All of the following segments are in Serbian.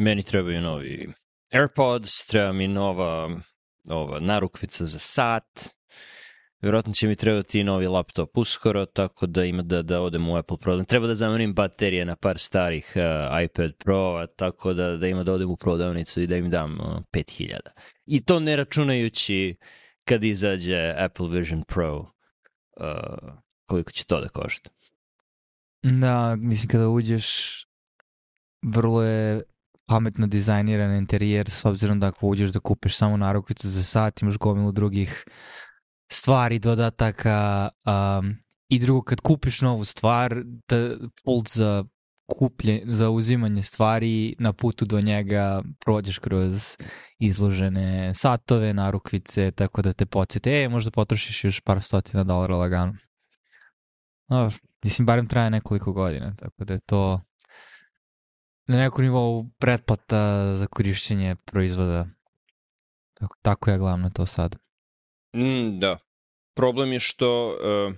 Meni trebaju novi AirPods, treba mi nova ova, narukvica za sat, Vjerojatno će mi trebati i novi laptop uskoro, tako da ima da, da odem u Apple prodavnicu. Treba da zamenim baterije na par starih uh, iPad Pro, tako da, da ima da odem u prodavnicu i da im dam uh, 5000. I to ne računajući kad izađe Apple Vision Pro, uh, koliko će to da košta. Da, mislim kada uđeš, vrlo je pametno dizajniran interijer s obzirom da ako uđeš da kupiš samo narukvicu za sat, imaš gomilu drugih stvari, dodataka um, i drugo kad kupiš novu stvar, da pult za kuplje, za uzimanje stvari na putu do njega prođeš kroz izložene satove, narukvice, tako da te podsjete, e, možda potrošiš još par stotina dolara lagano. No, mislim, barem traje nekoliko godina, tako da je to na nekom nivou pretplata za korišćenje proizvoda. Tako, tako je glavno to sad. Mm, da. Problem je što uh,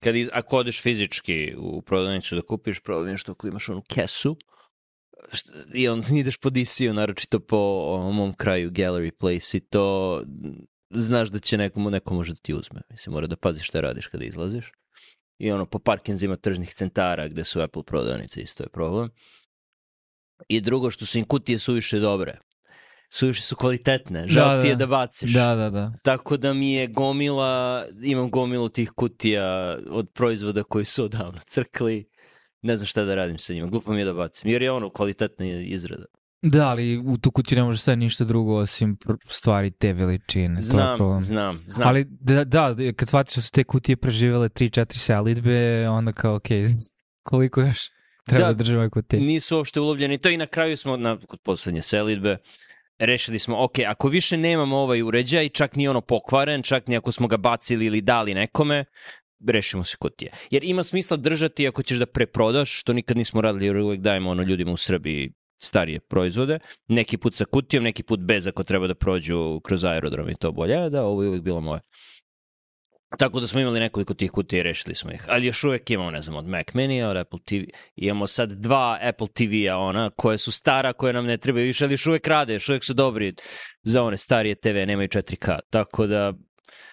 kad iz, ako odeš fizički u prodavnicu da kupiš, problem je što ako imaš onu kesu i on ideš po DC-u, naročito po o, mom kraju Gallery Place i to znaš da će nekomu, neko može da ti uzme. Mislim, mora da paziš šta radiš kada izlaziš. I ono, po parkinzima tržnih centara gde su Apple prodavnice, isto je problem. I drugo, što su im kutije suviše dobre suviše su kvalitetne, žao da, ti je da. da baciš. Da, da, da. Tako da mi je gomila, imam gomilu tih kutija od proizvoda koji su odavno crkli, ne znam šta da radim sa njima, glupo mi je da bacim, jer je ono kvalitetna izrada. Da, ali u tu kutiju ne može sve ništa drugo osim stvari te veličine. Znam, to znam, znam. Ali da, da, kad shvatiš da su te kutije preživele 3-4 selitbe, onda kao, ok, koliko još treba da, da država ovaj kutije? Nisu uopšte ulovljeni. To i na kraju smo, na, kod poslednje selitbe, rešili smo, ok, ako više nemamo ovaj uređaj, čak ni ono pokvaren, čak ni ako smo ga bacili ili dali nekome, rešimo se kutije. Jer ima smisla držati ako ćeš da preprodaš, što nikad nismo radili, jer uvek dajemo ono ljudima u Srbiji starije proizvode, neki put sa kutijom, neki put bez ako treba da prođu kroz aerodrom i to bolje, da, ovo je uvek bilo moje. Tako da smo imali nekoliko tih kutija i rešili smo ih. Ali još uvek imamo, ne znam, od Mac Mini, od Apple TV. Imamo sad dva Apple TV-a, ona, koje su stara, koje nam ne trebaju više, ali još uvek rade, još uvek su dobri za one starije TV, nemaju 4K. Tako da,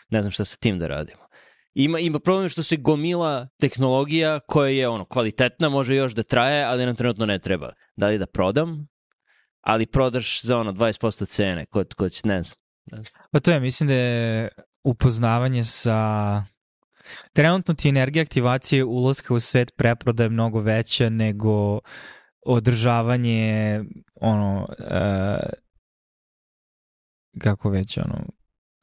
ne znam šta sa tim da radimo. Ima, ima problem što se gomila tehnologija koja je ono kvalitetna, može još da traje, ali nam trenutno ne treba. Da li da prodam, ali prodaš za ono 20% cene, ko, ko će, ne znam. Pa to je, mislim da je upoznavanje sa trenutno ti energija aktivacije ulaska u svet preprodaje mnogo veća nego održavanje ono uh, kako već ono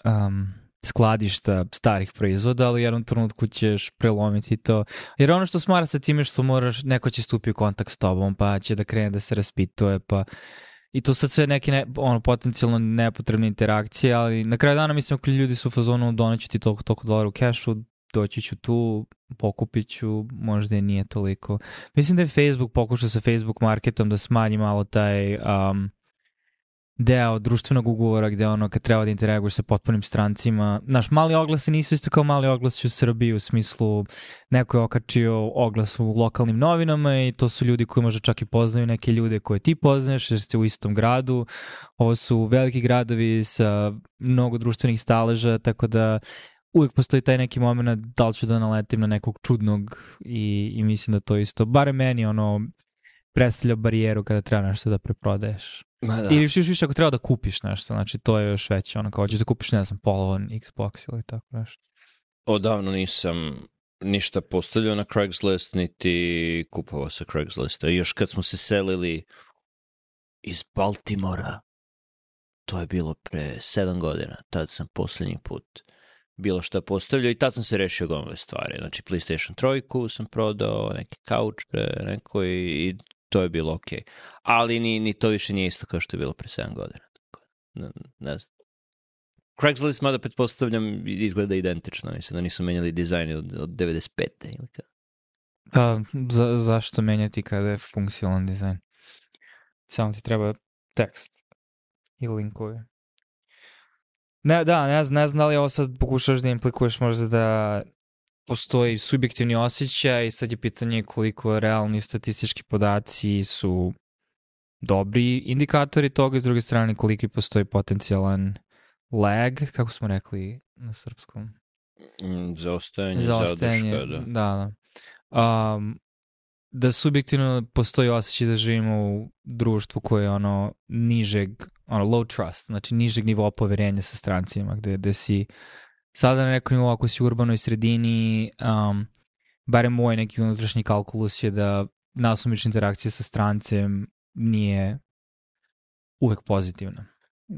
um, skladišta starih proizvoda, ali u jednom trenutku ćeš prelomiti to. Jer ono što smara sa time što moraš, neko će stupi u kontakt s tobom, pa će da krene da se raspituje, pa I to sad sve neke ne, ono, potencijalno nepotrebne interakcije, ali na kraju dana mislim ako ljudi su u fazonu doneću ti toliko, toliko dolara u kešu, doći ću tu, pokupit ću, možda nije toliko. Mislim da je Facebook pokušao sa Facebook marketom da smanji malo taj um, deo društvenog ugovora gde ono kad treba da interaguješ sa potpunim strancima, naš mali oglasi nisu isto kao mali oglasi u Srbiji u smislu neko je okačio oglas u lokalnim novinama i to su ljudi koji možda čak i poznaju neke ljude koje ti poznaješ jer ste u istom gradu. Ovo su veliki gradovi sa mnogo društvenih staleža, tako da uvijek postoji taj neki moment da li ću da naletim na nekog čudnog i, i mislim da to isto, bare meni ono predstavlja barijeru kada treba nešto da preprodaješ. Ma da. Ili još više ako treba da kupiš nešto, znači to je još veće, ono kao hoćeš da kupiš, ne znam, polovan Xbox ili tako nešto. Odavno nisam ništa postavljao na Craigslist, niti kupovao sa Craigslista. I još kad smo se selili iz Baltimora, to je bilo pre sedam godina, tad sam poslednji put bilo šta postavljao i tad sam se rešio gomile stvari. Znači, PlayStation 3 sam prodao, neki kauč pre neko i, i to je bilo. Okay. Ali ni, ni to više nije isto kao što je bilo pre 7 godina. Tako, ne, ne znam. Craigslist, mada pretpostavljam, izgleda identično. Mislim da nisu menjali dizajn od, od 95. ili kao. A, za, zašto menjati kada je funkcionalan dizajn? Samo ti treba tekst i linkove. Ne, da, ne, ne znam da li ovo sad pokušaš da implikuješ možda da postoji subjektivni osjećaj i sad je pitanje koliko realni statistički podaci su dobri indikatori toga, s druge strane koliki postoji potencijalan lag, kako smo rekli na srpskom? Mm, Zaostajanje, Zaostajanje, zadrška, da. da. da. Um, da subjektivno postoji osjećaj da živimo u društvu koje je ono nižeg, ono low trust, znači nižeg nivoa poverenja sa strancima, gde, gde si sada na nekom nivou ako si u urbanoj sredini, um, barem moj neki unutrašnji kalkulus je da nasumična interakcija sa strancem nije uvek pozitivna.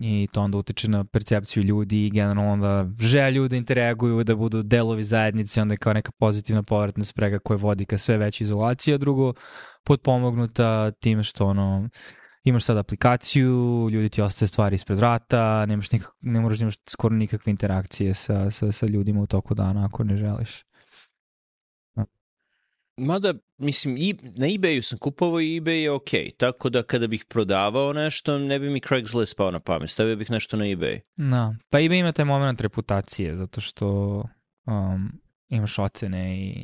I to onda utiče na percepciju ljudi i generalno onda želju da interaguju, da budu delovi zajednice, onda je kao neka pozitivna povratna sprega koja vodi ka sve veće izolacije, a drugo potpomognuta time što ono, imaš sad aplikaciju, ljudi ti ostaje stvari ispred vrata, nemaš nikak, ne moraš da imaš skoro nikakve interakcije sa, sa, sa ljudima u toku dana ako ne želiš. Mada, mislim, i, na eBayu sam kupovao i eBay je okej, tako da kada bih prodavao nešto, ne bi mi Craigslist pao na pamet, stavio bih nešto na eBay. Da, pa eBay ima taj moment reputacije, zato što um, imaš ocene i,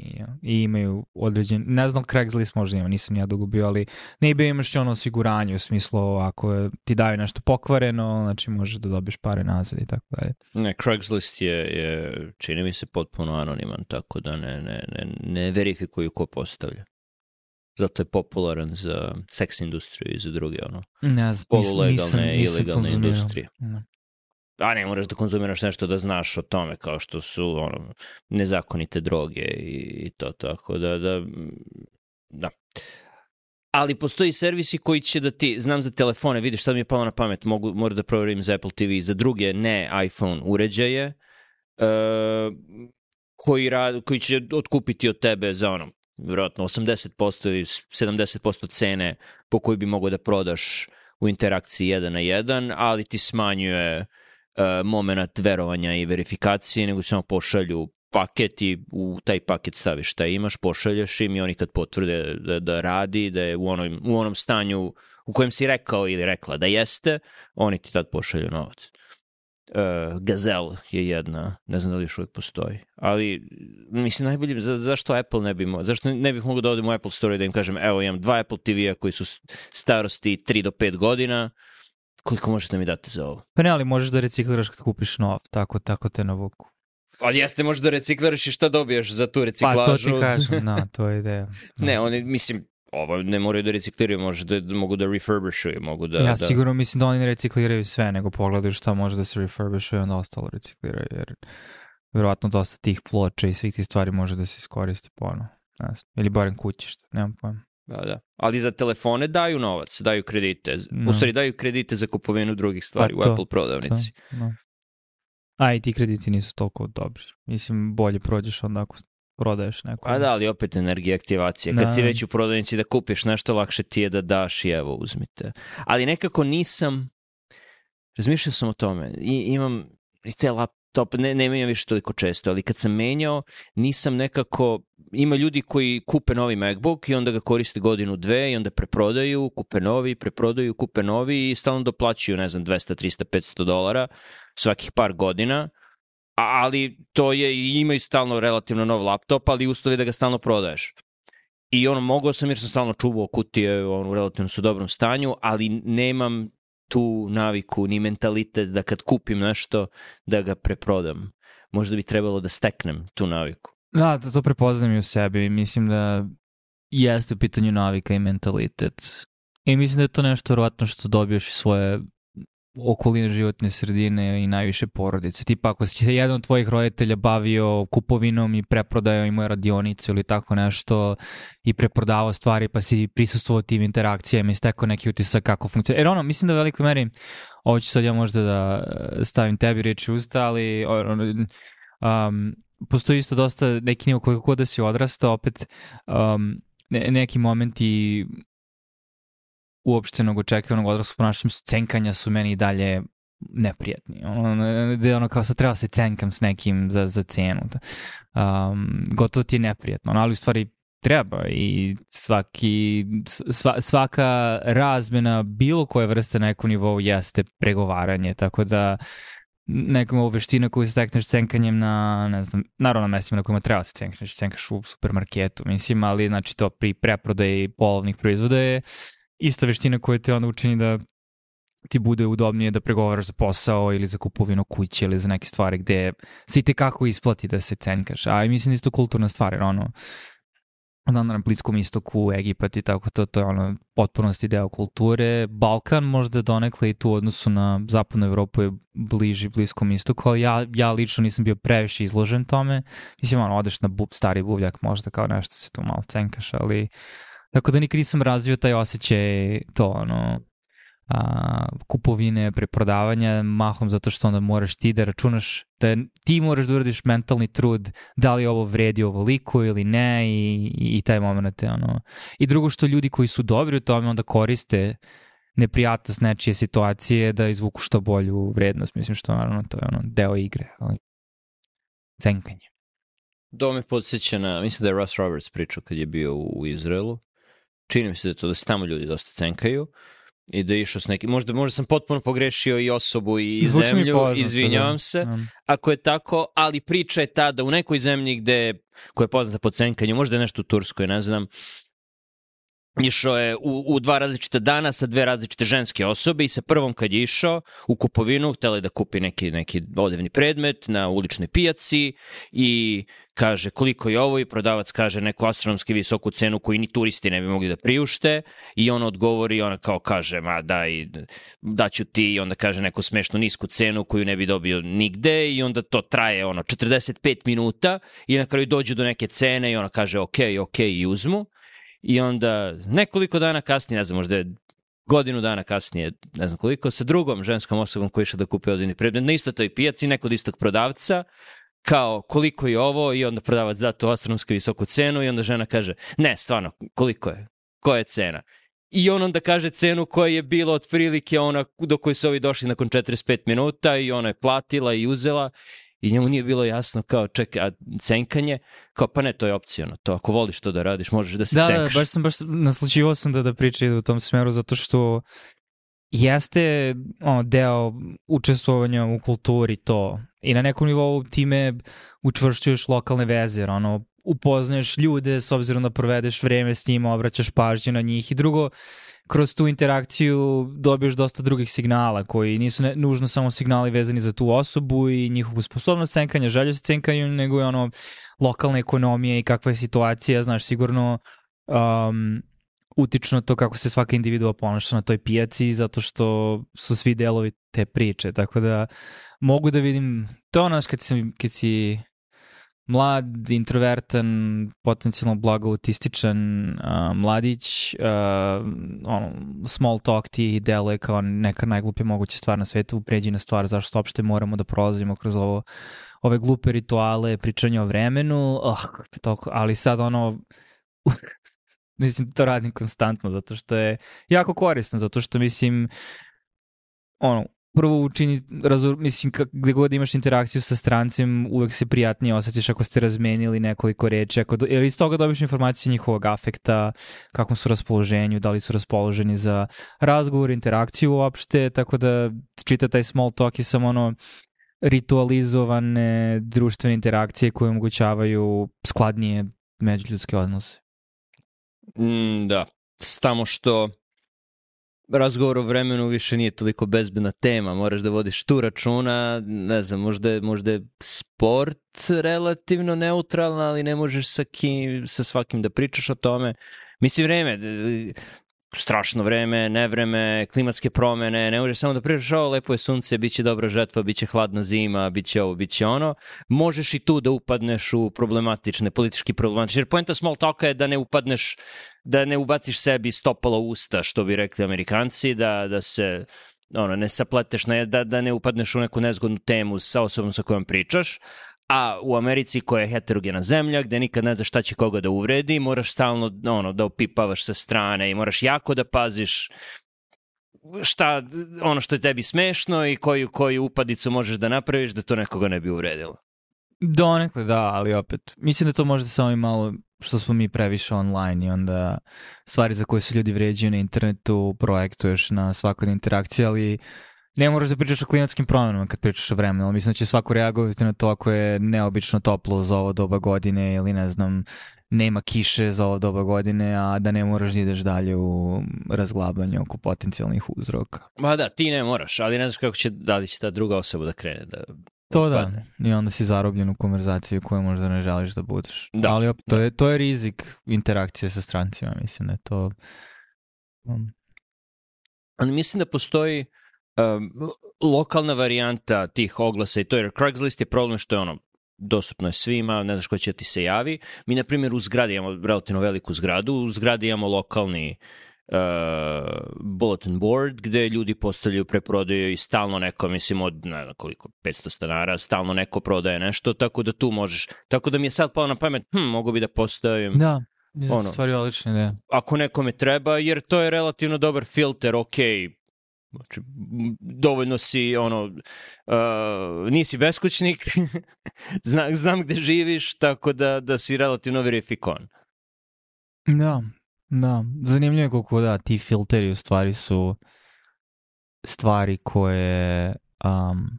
i imaju određen, ne znam Craigslist možda ima, nisam ja dugo bio, ali na eBay imaš ono osiguranje u smislu ako ti daju nešto pokvareno, znači možeš da dobiješ pare nazad i tako dalje. Ne, Craigslist je, je, čini mi se, potpuno anoniman, tako da ne, ne, ne, ne verifikuju ko postavlja. Zato je popularan za seks industriju i za druge, ono, Ne znam, nisam, nisam ilegalne industrije. Da. A ne moraš da konzumiraš nešto da znaš o tome, kao što su ono, nezakonite droge i, i to tako da, da, da. Ali postoji servisi koji će da ti, znam za telefone, vidiš, sad mi je palo na pamet, mogu, moram da proverim za Apple TV, za druge ne iPhone uređaje, uh, koji, rad, koji će otkupiti od tebe za ono, vjerojatno 80% ili 70% cene po kojoj bi mogao da prodaš u interakciji 1 na 1, ali ti smanjuje uh, moment verovanja i verifikacije, nego samo pošalju paket i u taj paket staviš šta imaš, pošalješ im i oni kad potvrde da, da radi, da je u onom, u onom stanju u kojem si rekao ili rekla da jeste, oni ti tad pošalju novac. Uh, Gazelle je jedna, ne znam da li još uvijek postoji, ali mislim najbolje, za, zašto Apple ne bi mo, zašto ne bih mogao da odem u Apple Store i da im kažem, evo imam dva Apple TV-a koji su starosti 3 do 5 godina, koliko možete da mi date za ovo? Pa ne, ali možeš da recikliraš kad kupiš nov, tako, tako te navuku. Ali jeste možda da recikliraš i šta dobiješ za tu Pa reciklažu? to ti kažem, da, to je ideja. Ne, oni, mislim, ovo ne moraju da recikliraju, može da, da mogu da refurbishuju, mogu da... ja da... sigurno mislim da oni ne recikliraju sve, nego pogledaju šta može da se refurbishuje onda ostalo recikliraju, jer verovatno dosta tih ploča i svih tih stvari može da se iskoristi znam. Ili barem kućišta, nemam pojma. Da, da. Ali za telefone daju novac, daju kredite. No. U stvari daju kredite za kupovinu drugih stvari Pa to, u Apple prodavnici. To, no. A i ti krediti nisu toliko dobri. Mislim, bolje prođeš onda ako prodaješ neko. Pa da, ali opet energija aktivacije. Kad Da. si već u prodavnici da kupiš nešto, lakše ti je da daš i evo, uzmite. Ali nekako nisam, razmišljao sam o tome, I, imam i te laptop, ne, ne menjam više toliko često, ali kad sam menjao, nisam nekako, ima ljudi koji kupe novi MacBook i onda ga koriste godinu, dve i onda preprodaju, kupe novi, preprodaju, kupe novi i stalno doplaćuju, ne znam, 200, 300, 500 dolara svakih par godina, ali to je, imaju stalno relativno nov laptop, ali uslov je da ga stalno prodaješ. I ono, mogao sam jer sam stalno čuvao kutije, ono, u relativno su dobrom stanju, ali nemam tu naviku ni mentalitet da kad kupim nešto, da ga preprodam. Možda bi trebalo da steknem tu naviku. Da, to, to prepoznam i u sebi. Mislim da jeste u pitanju navika i mentalitet. I mislim da je to nešto verovatno što dobiješ iz svoje okoline životne sredine i najviše porodice. Tipa ako se jedan od tvojih roditelja bavio kupovinom i preprodajao imao radionicu ili tako nešto i preprodavao stvari pa si prisustvovao tim interakcijama i stekao neki utisak kako funkcionira. Jer ono, mislim da u velikoj meri, ovo ću sad ja možda da e, stavim tebi reči usta, ali um, postoji isto dosta neki nivo koliko god da si odrastao, opet um, ne, neki momenti uopštenog očekivanog odraslog ponašanja su cenkanja su meni i dalje neprijatni. Ono, gde ono kao sad treba se cenkam s nekim za, za cenu. Um, gotovo ti je neprijatno, ali u stvari treba i svaki, sva, svaka razmena bilo koje vrste na nekom nivou jeste pregovaranje, tako da neka ovo veština koju stekneš cenkanjem na, ne znam, naravno na mestima na kojima treba se cenkaš, cenkaš u supermarketu, mislim, ali znači to pri preprodaji polovnih proizvoda je ista veština koja te onda učini da ti bude udobnije da pregovaraš za posao ili za kupovinu kuće ili za neke stvari gde se i tekako isplati da se cenkaš. A mislim da isto kulturna stvar, jer ono, onda na Bliskom istoku, Egipat i tako to, to je ono potpunosti deo kulture. Balkan možda donekle i tu u odnosu na zapadnu Evropu je bliži Bliskom istoku, ali ja, ja lično nisam bio previše izložen tome. Mislim, ono, odeš na bub, stari buvljak, možda kao nešto se tu malo cenkaš, ali tako da nikad nisam razvio taj osjećaj to, ono, a, kupovine, preprodavanja, mahom zato što onda moraš ti da računaš, da ti moraš da uradiš mentalni trud da li ovo vredi ovoliko ili ne i, i, i taj moment je ono. I drugo što ljudi koji su dobri u tome onda koriste neprijatnost nečije situacije da izvuku što bolju vrednost. Mislim što naravno to je ono deo igre, ali cenkanje. Do me podsjeća na, mislim da je Russ Roberts pričao kad je bio u Izraelu. Čini mi se da to da se tamo ljudi dosta cenkaju i da išao s nekim, možda, možda sam potpuno pogrešio i osobu i Zvuči zemlju, poznato, izvinjavam da. se, um. ako je tako, ali priča je ta da u nekoj zemlji gde, koja je poznata po cenkanju, možda je nešto u Turskoj, ne znam, išao je u, u dva različita dana sa dve različite ženske osobe i sa prvom kad je išao u kupovinu, htjela da kupi neki, neki odevni predmet na uličnoj pijaci i kaže koliko je ovo? I prodavac kaže neku astronomski visoku cenu koju ni turisti ne bi mogli da priušte. I on odgovori ona kao kaže ma daj daću ti. I onda kaže neku smešno nisku cenu koju ne bi dobio nigde i onda to traje ono 45 minuta i na kraju dođu do neke cene i ona kaže ok, ok i uzmu I onda nekoliko dana kasnije, ne znam, možda je godinu dana kasnije, ne znam koliko, sa drugom ženskom osobom koja išla da kupe odini predmet na isto toj pijaci, nekod istog prodavca, kao koliko je ovo i onda prodavac da to astronomsku visoku cenu i onda žena kaže ne, stvarno, koliko je? Koja je cena? I on onda kaže cenu koja je bila otprilike ona do koje su ovi došli nakon 45 minuta i ona je platila i uzela i njemu nije bilo jasno kao čekaj, a cenkanje, kao pa ne, to je opcijano, to ako voliš to da radiš, možeš da se da, cenkaš. Da, baš sam, baš naslučivao sam da, da priča ide u tom smeru, zato što jeste ono, deo učestvovanja u kulturi to i na nekom nivou time učvršćuješ lokalne veze, jer ono, upoznaješ ljude s obzirom da provedeš vreme s njima, obraćaš pažnju na njih i drugo, kroz tu interakciju dobiješ dosta drugih signala koji nisu ne, nužno samo signali vezani za tu osobu i njihovu sposobnost cenkanja, želju se cenkanju, nego je ono lokalna ekonomija i kakva je situacija, znaš, sigurno um, utično to kako se svaka individua ponaša na toj pijaci zato što su svi delovi te priče, tako da mogu da vidim to ono kad, si, kad si mlad, introvertan, potencijalno blago autističan uh, mladić, uh, ono, small talk ti deluje kao neka najgluplja moguća stvar na svetu, pređi na stvar zašto uopšte moramo da prolazimo kroz ovo ove glupe rituale, pričanje o vremenu, oh, to, ali sad ono, mislim to radim konstantno zato što je jako korisno, zato što mislim ono, prvo učini, razur, mislim, gde god imaš interakciju sa strancem, uvek se prijatnije osjetiš ako ste razmenili nekoliko reči, ako, jer iz toga dobiš informacije njihovog afekta, kakvom su raspoloženju, da li su raspoloženi za razgovor, interakciju uopšte, tako da čita taj small talk i samo ono ritualizovane društvene interakcije koje omogućavaju skladnije međuljudske odnose. Mm, da, samo što razgovor o vremenu više nije toliko bezbedna tema, moraš da vodiš tu računa, ne znam, možda je, možda je sport relativno neutralan, ali ne možeš sa, kim, sa svakim da pričaš o tome. Mislim, vreme, strašno vreme, nevreme, klimatske promene, ne možeš samo da pričaš ovo, lepo je sunce, bit će dobra žetva, bit će hladna zima, bit će ovo, bit će ono. Možeš i tu da upadneš u problematične, politički problematične, jer poenta small talka je da ne upadneš, da ne ubaciš sebi stopalo usta, što bi rekli amerikanci, da, da se ono, ne sapleteš, na, da, da ne upadneš u neku nezgodnu temu sa osobom sa kojom pričaš, A u Americi koja je heterogena zemlja, gde nikad ne znaš šta će koga da uvredi, moraš stalno ono, da opipavaš sa strane i moraš jako da paziš šta, ono što je tebi smešno i koju, koju upadicu možeš da napraviš da to nekoga ne bi uvredilo. Donekle, da, ali opet, mislim da to možda samo i malo što smo mi previše online i onda stvari za koje se ljudi vređaju na internetu projektuješ na svakoj interakciji, ali ne moraš da pričaš o klimatskim promjenama kad pričaš o vremenu, ali mislim da će svako reagovati na to ako je neobično toplo za ovo doba godine ili ne znam, nema kiše za ovo doba godine, a da ne moraš da ideš dalje u razglabanje oko potencijalnih uzroka. Ma da, ti ne moraš, ali ne znaš kako će, da li će ta druga osoba da krene da To da, i onda si zarobljen u konverzaciju koju možda ne želiš da budeš. Da, Ali opet, to, da. je, to je rizik interakcije sa strancima, mislim da je to... Um, Ali mislim da postoji um, lokalna varijanta tih oglasa i to jer Craigslist je problem što je ono dostupno je svima, ne znaš ko će ti se javi. Mi, na primjer, u zgradi imamo relativno veliku zgradu, u zgradi imamo lokalni uh, bulletin board gde ljudi postavljaju preprodaju i stalno neko, mislim od ne znam koliko, 500 stanara, stalno neko prodaje nešto, tako da tu možeš, tako da mi je sad palo na pamet, hm, mogu bi da postavim da, da Ono. stvari odlične ideje. ako nekome treba, jer to je relativno dobar filter, ok, znači, m, dovoljno si, ono, uh, nisi beskućnik, Zna, znam gde živiš, tako da, da si relativno verifikovan. Da, da. Zanimljivo je koliko da, ti filteri u stvari su stvari koje um,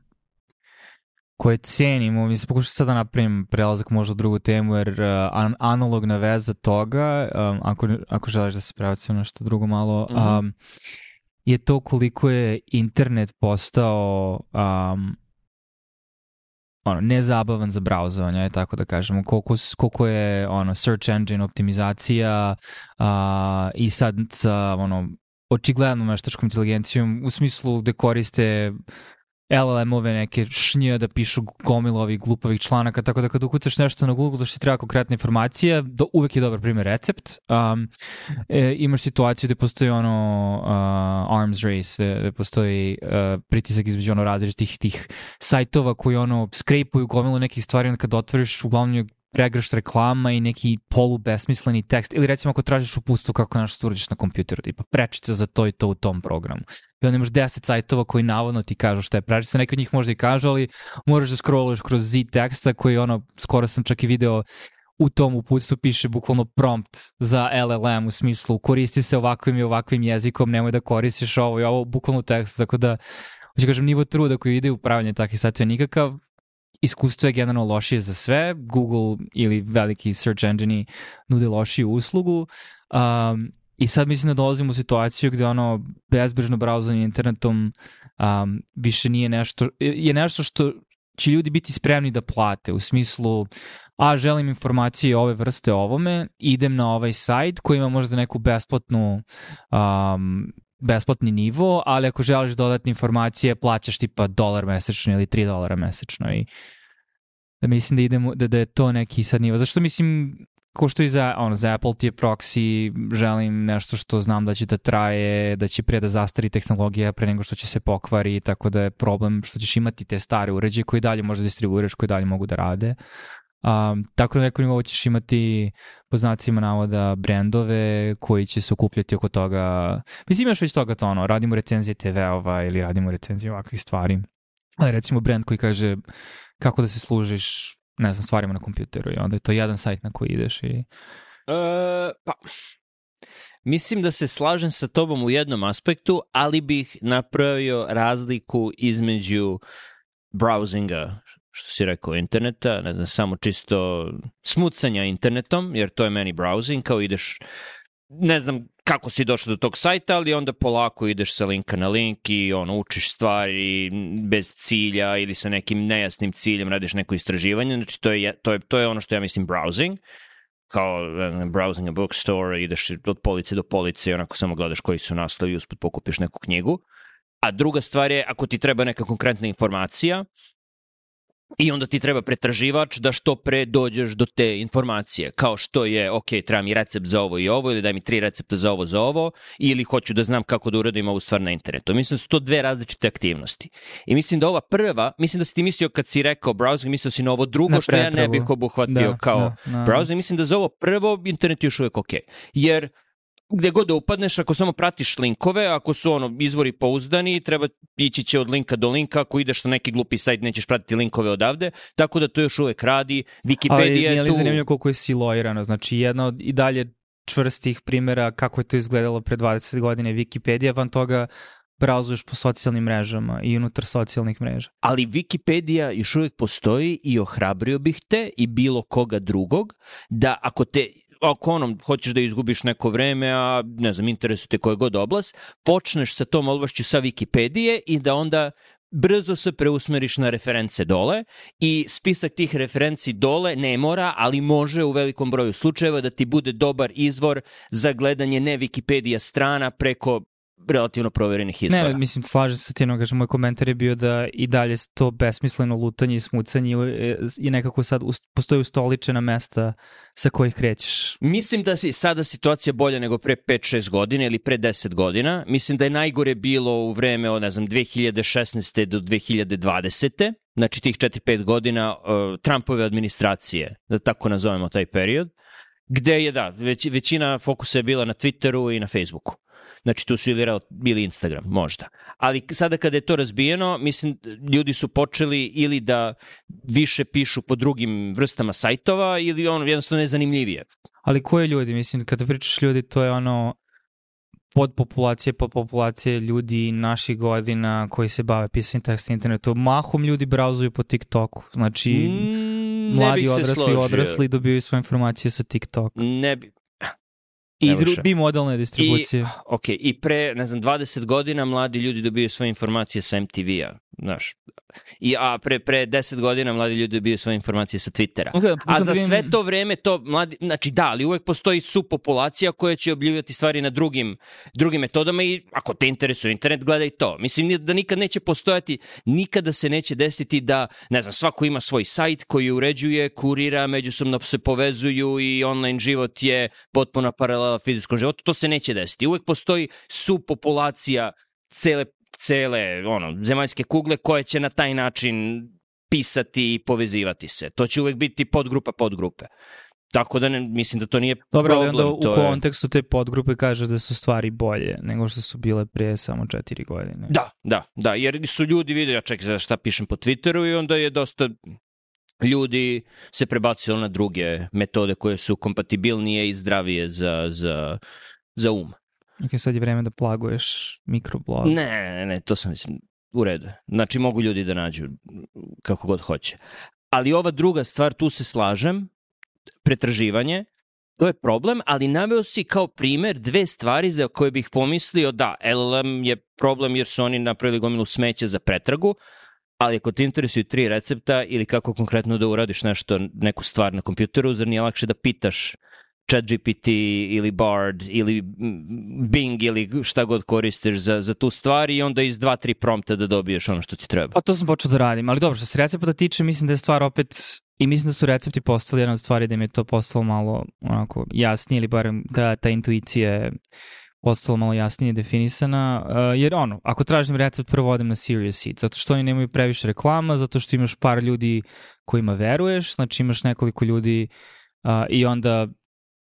koje cenimo, mislim, pokušam sad da napravim prelazak možda u drugu temu, jer uh, an- analogna veza toga, um, ako, ako želiš da se prebacimo na nešto drugo malo, Mhm. um, je to koliko je internet postao um, ono, nezabavan za brauzovanje, aj tako da kažemo, koliko, koliko je ono, search engine optimizacija a, i sad sa ono, očiglednom veštačkom inteligencijom u smislu gde koriste LLM-ove neke šnje da pišu gomilu ovih glupavih članaka, tako da kad ukucaš nešto na Google da što ti treba konkretna informacija, do, uvek je dobar primjer recept. Um, e, imaš situaciju gde postoji ono uh, arms race, gde postoji uh, pritisak između ono različitih tih sajtova koji ono skrepuju gomilu nekih stvari, onda kad otvoriš uglavnom je pregršt reklama i neki polubesmisleni tekst ili recimo ako tražiš upustvo kako nešto uradiš na kompjuteru, tipa prečica za to i to u tom programu. I onda imaš 10 sajtova koji navodno ti kažu šta je prečica, neki od njih možda i kažu, ali moraš da scrolluješ kroz z teksta koji ono, skoro sam čak i video u tom uputstvu piše bukvalno prompt za LLM u smislu koristi se ovakvim i ovakvim jezikom, nemoj da koristiš ovo i ovo bukvalno u tekstu, tako da hoću kažem, nivo truda koji ide u upravljanje takvih sajtova je nikakav, iskustvo je generalno lošije za sve, Google ili veliki search engine nude lošiju uslugu. Um, i sad mislim da dolazimo u situaciju gde ono bezbrižno brauzanje internetom um, više nije nešto, je nešto što će ljudi biti spremni da plate u smislu a želim informacije ove vrste ovome, idem na ovaj sajt koji ima možda neku besplatnu um, besplatni nivo, ali ako želiš dodatne informacije, plaćaš tipa dolar mesečno ili 3 dolara mesečno i da mislim da idemo, da, da je to neki sad nivo. Zašto mislim, ko što i za, ono, za Apple ti je proxy, želim nešto što znam da će da traje, da će prije da zastari tehnologija pre nego što će se pokvari, tako da je problem što ćeš imati te stare uređaje koji dalje možda distribuiraš, koji dalje mogu da rade. Um, tako da na nekom nivou ćeš imati po znacima navoda brendove koji će se okupljati oko toga. Mislim imaš već toga to ono, radimo recenzije TV-ova ili radimo recenzije ovakvih stvari. Ali recimo brend koji kaže kako da se služiš ne znam, stvarima na kompjuteru i onda je to jedan sajt na koji ideš i... E, pa, mislim da se slažem sa tobom u jednom aspektu, ali bih napravio razliku između browsinga, što si rekao, interneta, ne znam, samo čisto smucanja internetom, jer to je meni browsing, kao ideš, ne znam kako si došao do tog sajta, ali onda polako ideš sa linka na link i ono, učiš stvari bez cilja ili sa nekim nejasnim ciljem radiš neko istraživanje, znači to je, to je, to je ono što ja mislim browsing, kao browsing a bookstore, ideš od police do police i onako samo gledaš koji su naslovi i usput pokupiš neku knjigu. A druga stvar je, ako ti treba neka konkretna informacija, I onda ti treba pretraživač da što pre dođeš do te informacije. Kao što je, ok, treba mi recept za ovo i ovo, ili daj mi tri recepta za ovo, za ovo, ili hoću da znam kako da uradim ovu stvar na internetu. Mislim da su to dve različite aktivnosti. I mislim da ova prva, mislim da si ti mislio kad si rekao browsing, mislio si na ovo drugo, Na što ja ne bih obuhvatio Da, kao da, da. browsing. Mislim da za ovo prvo internet je još uvek ok. Jer gde god da upadneš, ako samo pratiš linkove, ako su ono izvori pouzdani, treba ići će od linka do linka, ako ideš na neki glupi sajt nećeš pratiti linkove odavde, tako da to još uvek radi. Ali Wikipedia je tu... zanimljivo koliko je siloirano? Znači, jedna od i dalje čvrstih primjera kako je to izgledalo pre 20 godine Wikipedia, van toga brauzuješ po socijalnim mrežama i unutar socijalnih mreža. Ali Wikipedia još uvek postoji i ohrabrio bih te i bilo koga drugog da ako te ako ono, hoćeš da izgubiš neko vreme, a ne znam, interesuje te koja god oblast, počneš sa tom oblašću sa Wikipedije i da onda brzo se preusmeriš na reference dole i spisak tih referenci dole ne mora, ali može u velikom broju slučajeva da ti bude dobar izvor za gledanje ne Wikipedia strana preko relativno proverenih izvora. Ne, mislim, slažem se ti, no, kažem, moj komentar je bio da i dalje to besmisleno lutanje i smucanje i nekako sad postoje ustoličena mesta sa kojih krećeš. Mislim da je sada situacija bolja nego pre 5-6 godina ili pre 10 godina. Mislim da je najgore bilo u vreme od, ne znam, 2016. do 2020. Znači tih 4-5 godina uh, Trumpove administracije, da tako nazovemo taj period, gde je, da, već, većina fokusa je bila na Twitteru i na Facebooku. Znači tu su ili, bili Instagram, možda. Ali sada kada je to razbijeno, mislim, ljudi su počeli ili da više pišu po drugim vrstama sajtova ili ono jednostavno nezanimljivije. Ali koje ljudi? Mislim, kada pričaš ljudi, to je ono pod populacije, pod populacije ljudi naših godina koji se bave pisanjem teksta na internetu. Mahom ljudi brauzuju po TikToku. Znači, mm, mladi odrasli, odrasli dobiju svoje informacije sa TikToka. Ne bi, I dru, bimodelne distribucije. I, ok, i pre, ne znam, 20 godina mladi ljudi dobiju svoje informacije sa MTV-a, znaš. I, a pre, pre 10 godina mladi ljudi dobiju svoje informacije sa Twittera. Okay, a za sve to vreme to mladi, znači da, ali uvek postoji subpopulacija koja će objavljivati stvari na drugim, drugim metodama i ako te interesuje internet, gledaj to. Mislim da nikad neće postojati, nikada se neće desiti da, ne znam, svako ima svoj sajt koji uređuje, kurira, međusobno se povezuju i online život je potpuno paralela fizičkom životu. To se neće desiti. Uvek postoji subpopulacija cele cele ono, zemaljske kugle koje će na taj način pisati i povezivati se. To će uvek biti podgrupa podgrupe. Tako da ne, mislim da to nije Dobro, problem. Dobro, onda u to kontekstu te podgrupe kažeš da su stvari bolje nego što su bile pre samo četiri godine. Da, da, da, jer su ljudi videli, ja čekaj šta pišem po Twitteru i onda je dosta ljudi se prebacilo na druge metode koje su kompatibilnije i zdravije za, za, za um. Ok, sad je vreme da plaguješ mikroblog. Ne, ne, ne, to sam mislim u redu. Znači mogu ljudi da nađu kako god hoće. Ali ova druga stvar, tu se slažem, pretraživanje, to je problem, ali naveo si kao primer dve stvari za koje bih pomislio da LLM je problem jer su oni napravili gomilu smeća za pretragu, ali ako te interesuju tri recepta ili kako konkretno da uradiš nešto, neku stvar na kompjuteru, zar nije lakše da pitaš ChatGPT ili Bard ili Bing ili šta god koristiš za, za tu stvar i onda iz dva, tri prompta da dobiješ ono što ti treba. Pa to sam počeo da radim, ali dobro, što se recepta tiče, mislim da je stvar opet i mislim da su recepti postali jedna od stvari da mi je to postalo malo onako jasnije ili barem da ta intuicija je postala malo jasnije definisana, uh, jer ono, ako tražim recept, prvo odem na Serious Seed, zato što oni nemaju previše reklama, zato što imaš par ljudi kojima veruješ, znači imaš nekoliko ljudi uh, i onda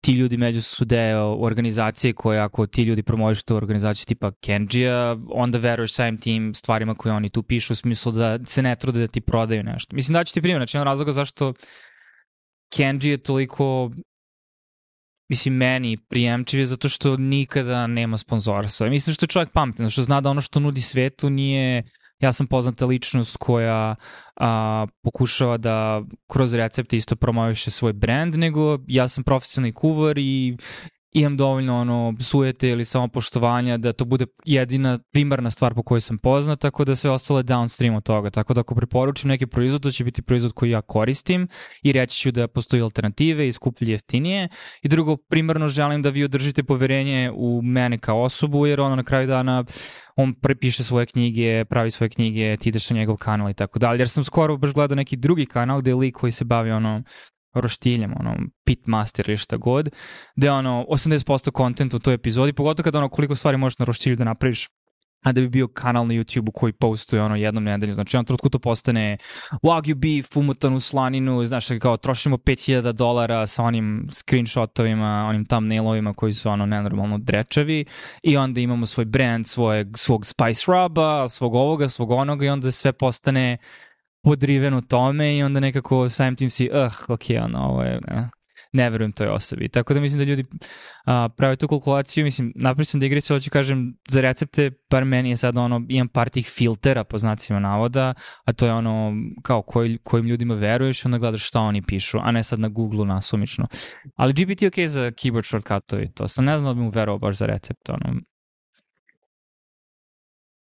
ti ljudi među su deo organizacije koje ako ti ljudi promoviš tu organizaciju tipa Kenjia, onda veruješ samim tim stvarima koje oni tu pišu u smislu da se ne trude da ti prodaju nešto. Mislim da ću ti primjer, znači jedan razloga zašto Kenji je toliko mislim, meni prijemčiv je zato što nikada nema sponzorstva. Mislim što je čovjek pametan, što zna da ono što nudi svetu nije ja sam poznata ličnost koja a, pokušava da kroz recepte isto promoviše svoj brand, nego ja sam profesionalni kuvar i imam dovoljno ono sujete ili samopoštovanja da to bude jedina primarna stvar po kojoj sam poznat, tako da sve ostalo je downstream od toga. Tako da ako preporučim neki proizvod, to će biti proizvod koji ja koristim i reći ću da postoji alternative i skuplje jeftinije. I drugo, primarno želim da vi održite poverenje u mene kao osobu, jer ono na kraju dana on prepiše svoje knjige, pravi svoje knjige, ti ideš na njegov kanal i tako dalje. Jer sam skoro baš gledao neki drugi kanal gde je lik koji se bavi ono roštiljama, ono, pitmaster ili šta god, gde ono, 80% kontenta u toj epizodi, pogotovo kada ono, koliko stvari možeš na roštilju da napraviš a da bi bio kanal na YouTube-u koji postuje ono jednom nedelju. Znači, on trutku to postane Wagyu beef, umutanu slaninu, znaš, kao trošimo 5000 dolara sa onim screenshotovima, onim thumbnailovima koji su ono nenormalno drečavi i onda imamo svoj brand, svoje, svog spice ruba, svog ovoga, svog onoga i onda sve postane podriven u tome i onda nekako samim tim si, uh, ok, ono, ovo je, ne. ne verujem toj osobi. Tako da mislim da ljudi a, prave tu kalkulaciju, mislim, napravio sam digresiju, hoću kažem, za recepte, par meni je sad ono, imam par tih filtera po znacima navoda, a to je ono, kao koji, kojim ljudima veruješ, onda gledaš šta oni pišu, a ne sad na Google nasumično. Ali GPT je ok za keyboard shortcutovi, to sam ne znam da bi mu verovao baš za recept, ono,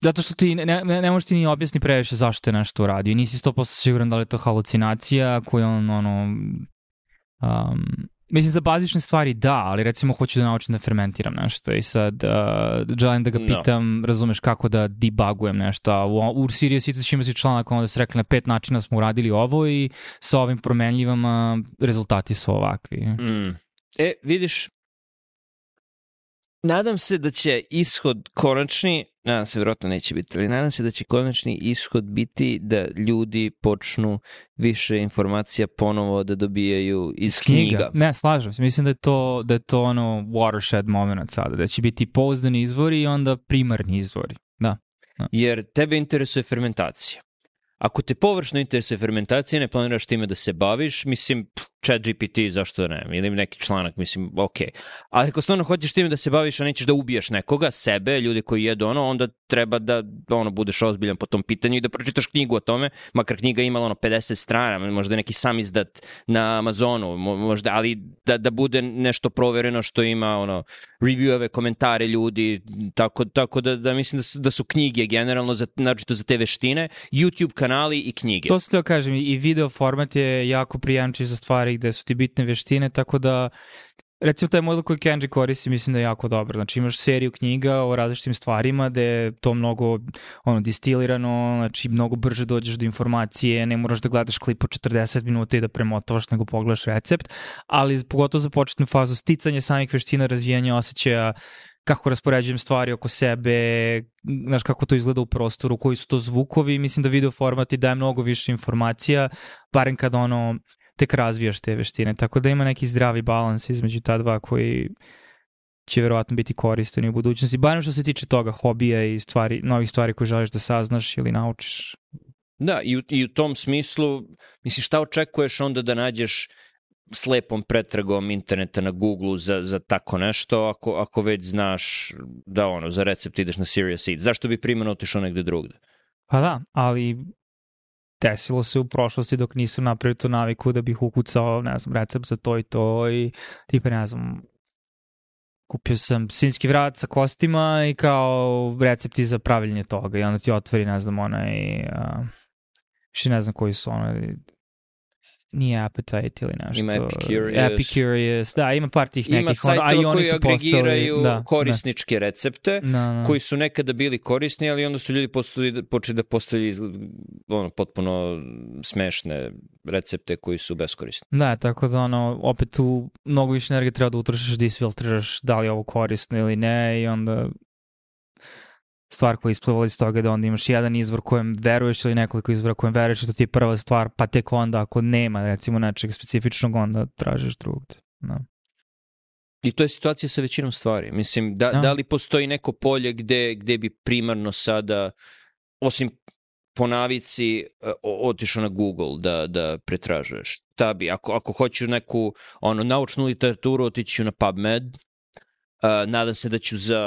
Zato što ti ne, ne, ne možeš ti ni objasni previše zašto je nešto uradio. Nisi 100% siguran da li je to halucinacija koju on, ono, um, Mislim, za bazične stvari da, ali recimo hoću da naučim da fermentiram nešto i sad uh, želim da ga pitam, no. razumeš kako da debugujem nešto, a u, u Sirius Cities ima si članak onda se rekli na pet načina smo uradili ovo i sa ovim promenljivama rezultati su ovakvi. Mm. E, vidiš, nadam se da će ishod konačni, nadam se vjerojatno neće biti, ali nadam se da će konačni ishod biti da ljudi počnu više informacija ponovo da dobijaju iz knjiga. knjiga. Ne, slažem se. Mislim da je to, da je to ono watershed moment sada, da će biti pouzdani izvori i onda primarni izvori. Da. da. Jer tebe interesuje fermentacija. Ako te površno interesuje fermentacija, ne planiraš time da se baviš, mislim, chat GPT, zašto ne, ili neki članak, mislim, ok. Ali ako stvarno hoćeš time da se baviš, a nećeš da ubiješ nekoga, sebe, ljudi koji jedu ono, onda treba da ono, budeš ozbiljan po tom pitanju i da pročitaš knjigu o tome, makar knjiga imala ono 50 strana, možda neki sam izdat na Amazonu, možda, ali da, da bude nešto provereno što ima ono, reviewove, komentare ljudi, tako, tako da, da mislim da su, da su knjige generalno, za, to za te veštine, YouTube kanali i knjige. To se to kažem, i video format je jako prijemčiv za stvari gde su ti bitne veštine, tako da recimo taj model koji Kenji koristi mislim da je jako dobar. Znači imaš seriju knjiga o različitim stvarima gde je to mnogo ono, distilirano, znači mnogo brže dođeš do informacije, ne moraš da gledaš klip od 40 minuta i da premotavaš nego pogledaš recept, ali pogotovo za početnu fazu sticanje samih veština, razvijanja osjećaja, kako raspoređujem stvari oko sebe, znaš kako to izgleda u prostoru, koji su to zvukovi, mislim da video format ti daje mnogo više informacija, barem kada ono tek razvijaš te veštine, tako da ima neki zdravi balans između ta dva koji će verovatno biti koristan u budućnosti, barem što se tiče toga hobija i stvari, novih stvari koje želiš da saznaš ili naučiš. Da, i u, i u tom smislu, misliš, šta očekuješ onda da nađeš slepom pretragom interneta na Google za, za tako nešto, ako, ako već znaš da ono, za recept ideš na Serious Eat. Zašto bi primano otišao negde drugde? Pa da, ali desilo se u prošlosti dok nisam napravio tu naviku da bih ukucao, ne znam, recept za to i to i tipa, ne znam, kupio sam svinski vrat sa kostima i kao recepti za pravljenje toga i onda ti otvori, ne znam, onaj, uh, še ne znam koji su ono, nije Appetite ili nešto. Ima Epicurious. Epicurious, da, ima par tih nekih. Ima sajtova koji su agregiraju postali, da, korisničke da. recepte, da, da. koji su nekada bili korisni, ali onda su ljudi postali, počeli da postavljaju ono, potpuno smešne recepte koji su beskorisni. Da, tako da ono, opet tu mnogo više energije treba da utrošiš da isfiltriraš da li je ovo korisno ili ne i onda stvar koja je isplivala iz toga da onda imaš jedan izvor kojem veruješ ili nekoliko izvora kojem veruješ to ti je prva stvar, pa tek onda ako nema recimo nečeg specifičnog onda tražiš drugde. No. Da. I to je situacija sa većinom stvari. Mislim, da, no. Da. da li postoji neko polje gde, gde bi primarno sada, osim po navici, e, otišao na Google da, da pretražuješ? Ta bi, ako, ako hoćeš neku ono, naučnu literaturu, otiću na PubMed, Uh, nadam se da ću za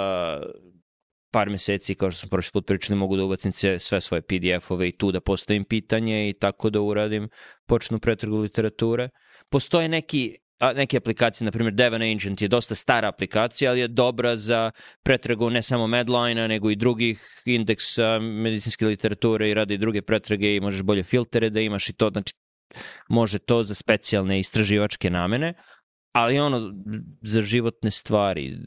par meseci, kao što smo prošli put pričali, mogu da ubacim sve svoje PDF-ove i tu da postavim pitanje i tako da uradim počnu pretrgu literature. Postoje neki a, neke aplikacije, na primjer Devon Agent je dosta stara aplikacija, ali je dobra za pretragu ne samo Medline-a, nego i drugih indeksa medicinske literature i radi druge pretrage i možeš bolje filtere da imaš i to, znači može to za specijalne istraživačke namene, ali ono za životne stvari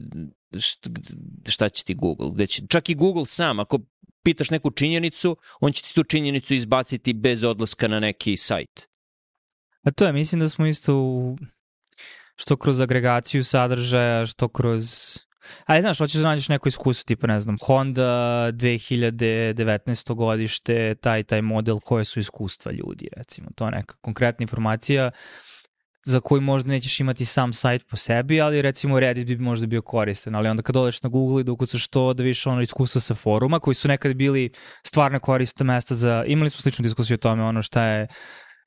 šta će ti Google? Gde će, čak i Google sam, ako pitaš neku činjenicu, on će ti tu činjenicu izbaciti bez odlaska na neki sajt. A to je, mislim da smo isto u, što kroz agregaciju sadržaja, što kroz... Ali znaš, hoćeš da nađeš neko iskustvo, tipa ne znam, Honda 2019. godište, taj taj model, koje su iskustva ljudi, recimo. To je neka konkretna informacija za koji možda nećeš imati sam sajt po sebi, ali recimo Reddit bi možda bio koristan, ali onda kad odeš na Google i da ukucaš to, da vidiš ono iskustva sa foruma, koji su nekad bili stvarno koristne mesta za, imali smo sličnu diskusiju o tome, ono šta je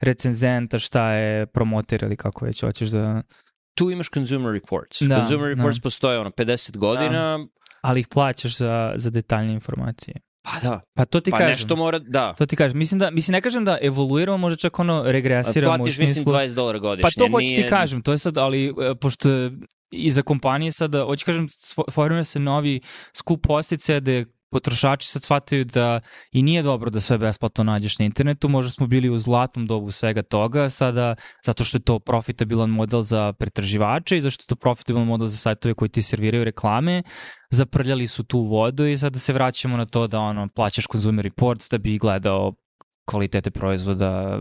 recenzenta, šta je promoter ili kako već hoćeš da tu imaš Consumer Reports. Da, consumer da. Reports postoje ono 50 godina, Ali ih plaćaš za, za detaljne informacije. Pa da, Pa to ti pa kažem. nešto mora, da. To ti kažem. Mislim da mislim ne kažem da evoluiramo, možda čak ono regresiramo Platiš, mislim, 20 dolara godišnje. Pa to hoću ti nije- kažem, to je sad, ali e, pošto i za kompanije sada, hoću kažem, formira se novi skup postice gde potrošači sad shvataju da i nije dobro da sve besplatno nađeš na internetu, možda smo bili u zlatnom dobu svega toga, sada zato što je to profitabilan model za pretraživače i zašto je to profitabilan model za sajtove koji ti serviraju reklame, zaprljali su tu vodu i sada se vraćamo na to da ono, plaćaš consumer reports da bi gledao kvalitete proizvoda,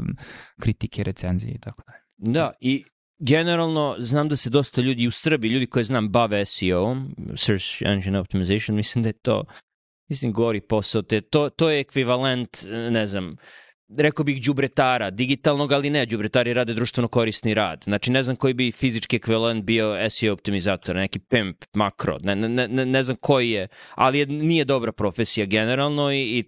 kritike, recenzije i tako dalje. Da, i generalno znam da se dosta ljudi u Srbiji, ljudi koje znam bave SEO, Search Engine Optimization, mislim da je to mislim gori posao, te to, to je ekvivalent, ne znam, rekao bih đubretara, digitalnog, ali ne, đubretari rade društveno korisni rad. Znači, ne znam koji bi fizički ekvivalent bio SEO optimizator, neki pimp, makro, ne, ne, ne, ne znam koji je, ali je, nije dobra profesija generalno i, i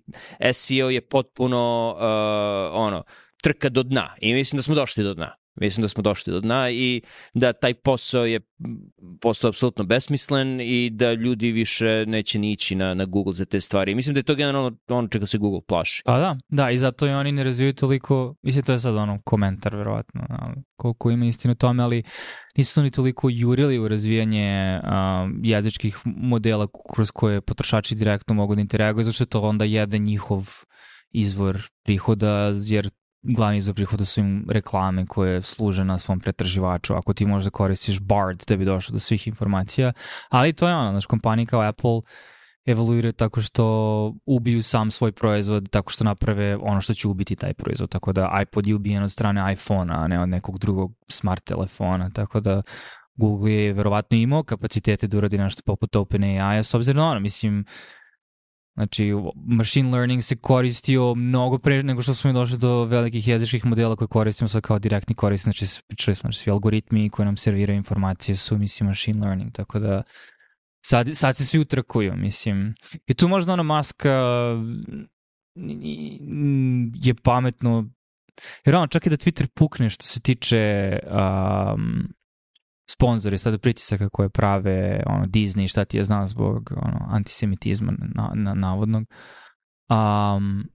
SEO je potpuno, uh, ono, trka do dna i mislim da smo došli do dna. Mislim da smo došli do dna i da taj posao je postao apsolutno besmislen i da ljudi više neće ni ići na, na Google za te stvari. Mislim da je to generalno ono čega se Google plaši. Pa da, da, i zato i oni ne razvijaju toliko, mislim to je sad ono komentar verovatno, koliko ima istine u tome, ali nisu ni toliko jurili u razvijanje um, jezičkih modela kroz koje potrošači direktno mogu da interaguju, zato što je to onda jedan njihov izvor prihoda, jer glavni izvor prihoda su im reklame koje služe na svom pretraživaču. Ako ti možda koristiš Bard da bi došao do svih informacija, ali to je ono, znaš, kompanije kao Apple evoluiraju tako što ubiju sam svoj proizvod, tako što naprave ono što će ubiti taj proizvod, tako da iPod je ubijen od strane iPhone-a, a ne od nekog drugog smart telefona, tako da Google je verovatno imao kapacitete da uradi nešto poput OpenAI-a, s obzirom na ono, mislim, Znači, machine learning se koristio mnogo pre nego što smo došli do velikih jezičkih modela koje koristimo sad kao direktni korisnik. Znači, pričali smo, znači, svi algoritmi koji nam serviraju informacije su, mislim, machine learning. Tako da, sad, sad se svi utrkuju, mislim. I tu možda ona maska je pametno jer ono, čak i da Twitter pukne što se tiče um, sponzori sada pritisaka koje prave ono, Disney, šta ti je znao zbog ono, antisemitizma na, na, navodnog. Um,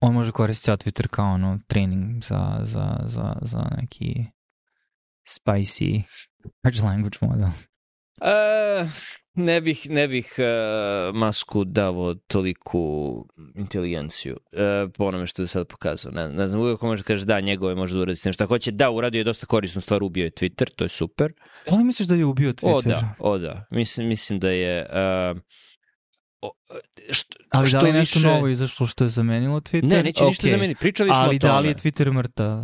on može koristiti ceo Twitter kao ono, trening za, za, za, za neki spicy language model. Uh, ne bih, ne bih uh, masku davo toliku inteligenciju uh, po onome što je sad pokazao. Ne, ne znam, uvijek može da kaže da, njegove može da uradi s šta hoće. Da, uradio je dosta korisnu stvar, ubio je Twitter, to je super. Da li misliš da je ubio Twitter? O da, o da. Mislim, mislim da je... Uh, o, što, Ali što da li je nešto više... novo izašlo što je zamenilo Twitter? Ne, neće okay. ništa zameniti. Pričali smo Ali o tome. da li je Twitter mrtav?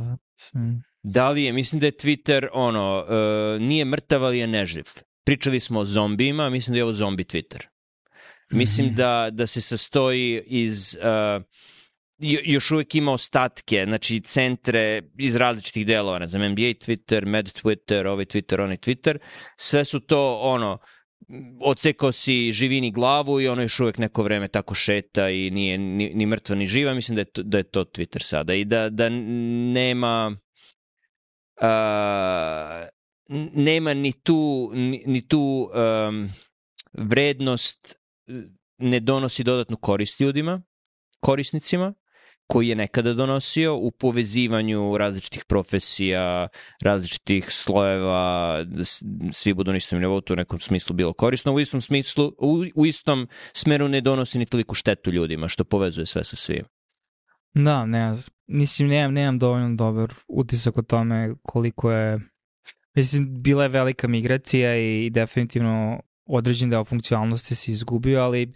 Da li je, mislim da je Twitter, ono, uh, nije mrtav, ali je neživ. Pričali smo o zombijima, mislim da je ovo zombi Twitter. Mislim -hmm. da, da se sastoji iz... Uh, još uvek ima ostatke, znači centre iz različitih delova, ne znam, NBA Twitter, Med Twitter, ovaj Twitter, onaj Twitter, sve su to, ono, ocekao si živini glavu i ono još uvek neko vreme tako šeta i nije ni, ni mrtva ni živa, mislim da je to, da je to Twitter sada i da, da nema uh, nema ni tu, ni, ni tu um, vrednost ne donosi dodatnu korist ljudima, korisnicima, koji je nekada donosio u povezivanju različitih profesija, različitih slojeva, da svi budu na istom nivou, to u nekom smislu bilo korisno, u istom smislu, u, u istom smeru ne donosi ni toliko štetu ljudima, što povezuje sve sa svim. Da, ne, mislim, nemam, nemam dovoljno dobar utisak o tome koliko je Mislim, bila je velika migracija i definitivno određen deo funkcionalnosti se izgubio, ali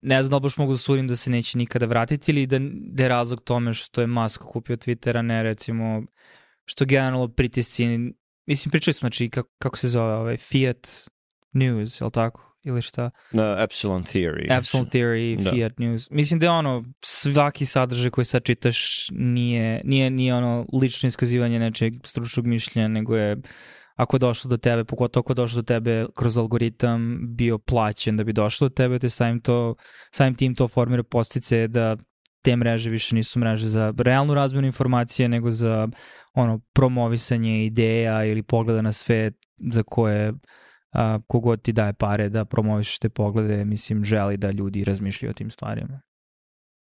ne znam da baš mogu da sudim da se neće nikada vratiti ili da, da je razlog tome što je Musk kupio Twittera, ne recimo što generalno pritisci, mislim pričali smo znači kako, kako se zove ovaj Fiat News, je li tako? Ili šta? No, Epsilon Theory. Epsilon Theory, da. Fiat News. Mislim da je ono, svaki sadržaj koji sad čitaš nije, nije, nije ono lično iskazivanje nečeg stručnog mišljenja, nego je ako je došlo do tebe, pogotovo ako je došlo do tebe kroz algoritam, bio plaćen da bi došlo do tebe, te samim, to, samim tim to formira postice da te mreže više nisu mreže za realnu razmenu informacije, nego za ono promovisanje ideja ili pogleda na svet za koje a, kogod ti daje pare da promoviš te poglede, mislim, želi da ljudi razmišljaju o tim stvarima.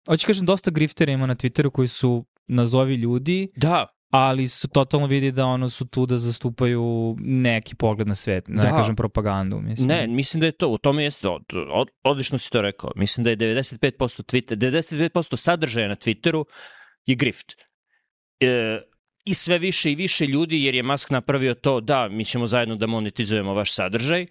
Hoće kažem, dosta griftera ima na Twitteru koji su nazovi ljudi, Da, ali su totalno vidi da ono su tu da zastupaju neki pogled na svet, da. ne Da. kažem propagandu, mislim. Ne, mislim da je to, u tome jeste, od, od, odlično si to rekao. Mislim da je 95% Twitter, 95% sadržaja na Twitteru je grift. E, I sve više i više ljudi, jer je Musk napravio to, da, mi ćemo zajedno da monetizujemo vaš sadržaj,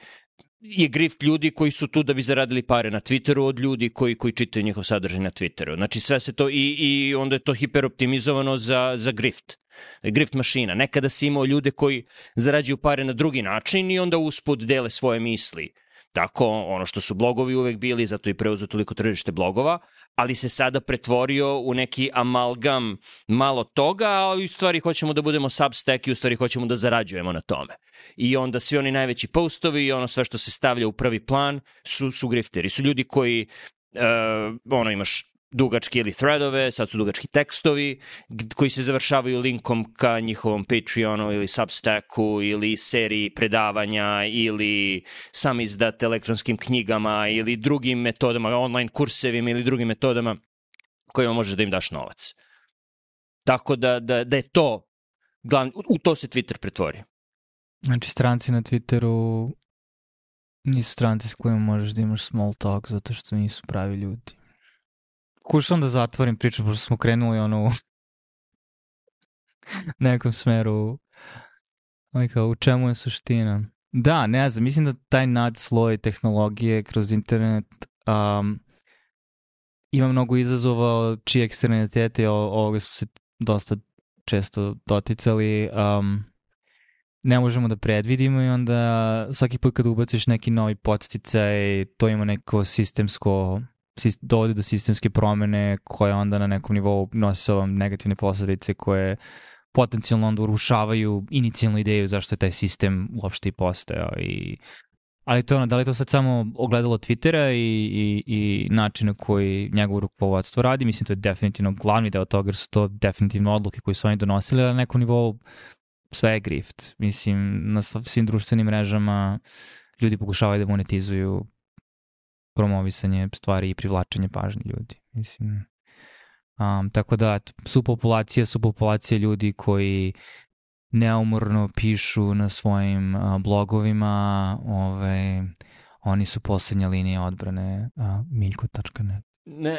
je grift ljudi koji su tu da bi zaradili pare na Twitteru od ljudi koji koji čitaju njihov sadržaj na Twitteru. Znači sve se to i, i onda je to hiperoptimizovano za, za grift. Grift mašina. Nekada si imao ljude koji zarađuju pare na drugi način i onda usput dele svoje misli. Tako, ono što su blogovi uvek bili, zato i preuzeo toliko tržište blogova, ali se sada pretvorio u neki amalgam malo toga, ali u stvari hoćemo da budemo substack i u stvari hoćemo da zarađujemo na tome. I onda svi oni najveći postovi i ono sve što se stavlja u prvi plan su, su grifteri. Su ljudi koji, uh, ono imaš dugački ili threadove, sad su dugački tekstovi koji se završavaju linkom ka njihovom Patreonu ili Substacku ili seriji predavanja ili sam izdat elektronskim knjigama ili drugim metodama, online kursevima ili drugim metodama kojima možeš da im daš novac. Tako da, da, da je to, glavni, u, to se Twitter pretvori. Znači, stranci na Twitteru nisu stranci s kojima možeš da imaš small talk zato što nisu pravi ljudi. Kušam da zatvorim priču, pošto smo krenuli ono u nekom smeru ali kao, u čemu je suština. Da, ne znam, mislim da taj nadsloj tehnologije kroz internet um, ima mnogo izazova čije eksternalitete o- ovoga su se dosta često doticali. Um, ne možemo da predvidimo i onda svaki put kad ubaciš neki novi podsticaj, to ima neko sistemsko sis- dovodi do sistemske promene koje onda na nekom nivou nosi sa ovom negativne posledice koje potencijalno onda urušavaju inicijalnu ideju zašto je taj sistem uopšte i postojao i ali to ono, da li to sad samo ogledalo Twittera i, i, i način na koji njegovo rukovodstvo radi, mislim to je definitivno glavni deo toga jer su to definitivno odluke koje su oni donosili, ali na nekom nivou sve je grift. Mislim, na sv- svim društvenim mrežama ljudi pokušavaju da monetizuju promovisanje stvari i privlačenje pažnje ljudi. Mislim, um, tako da, su populacije, su populacije ljudi koji neumorno pišu na svojim uh, blogovima, ovaj, oni su poslednja linija odbrane uh, miljko.net. Ne,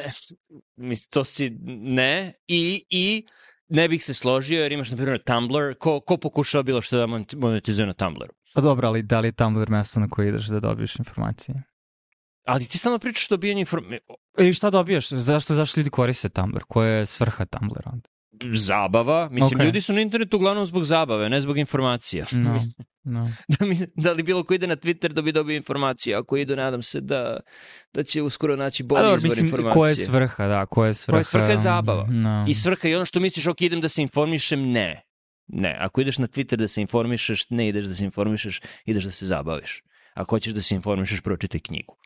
mislim, to si ne i, i ne bih se složio jer imaš na primjer Tumblr, ko, ko pokušava bilo što da moneti- monetizuje na Tumblru? Pa dobro, ali da li je Tumblr mesto na koje ideš da dobiješ informacije? Ali ti stalno pričaš o dobijanju informacije. I šta dobijaš? Zašto, zašto ljudi koriste Tumblr? Koja je svrha Tumblra onda? Zabava. Mislim, Ok. ljudi su na internetu uglavnom zbog zabave, ne zbog informacija. No, no. da, mi, da li bilo ko ide na Twitter da bi dobio informacije, ako idu, nadam se da, da će uskoro naći bolji dobro, izvor mislim, informacije. koja je svrha, da, koja je svrha? Koja je svrha je zabava. No. I svrha je ono što misliš, ok, idem da se informišem, ne. Ne, ako ideš na Twitter da se informišeš, ne ideš da se informišeš, ideš da se zabaviš. Ako hoćeš da se informišeš, pročitaj knjigu.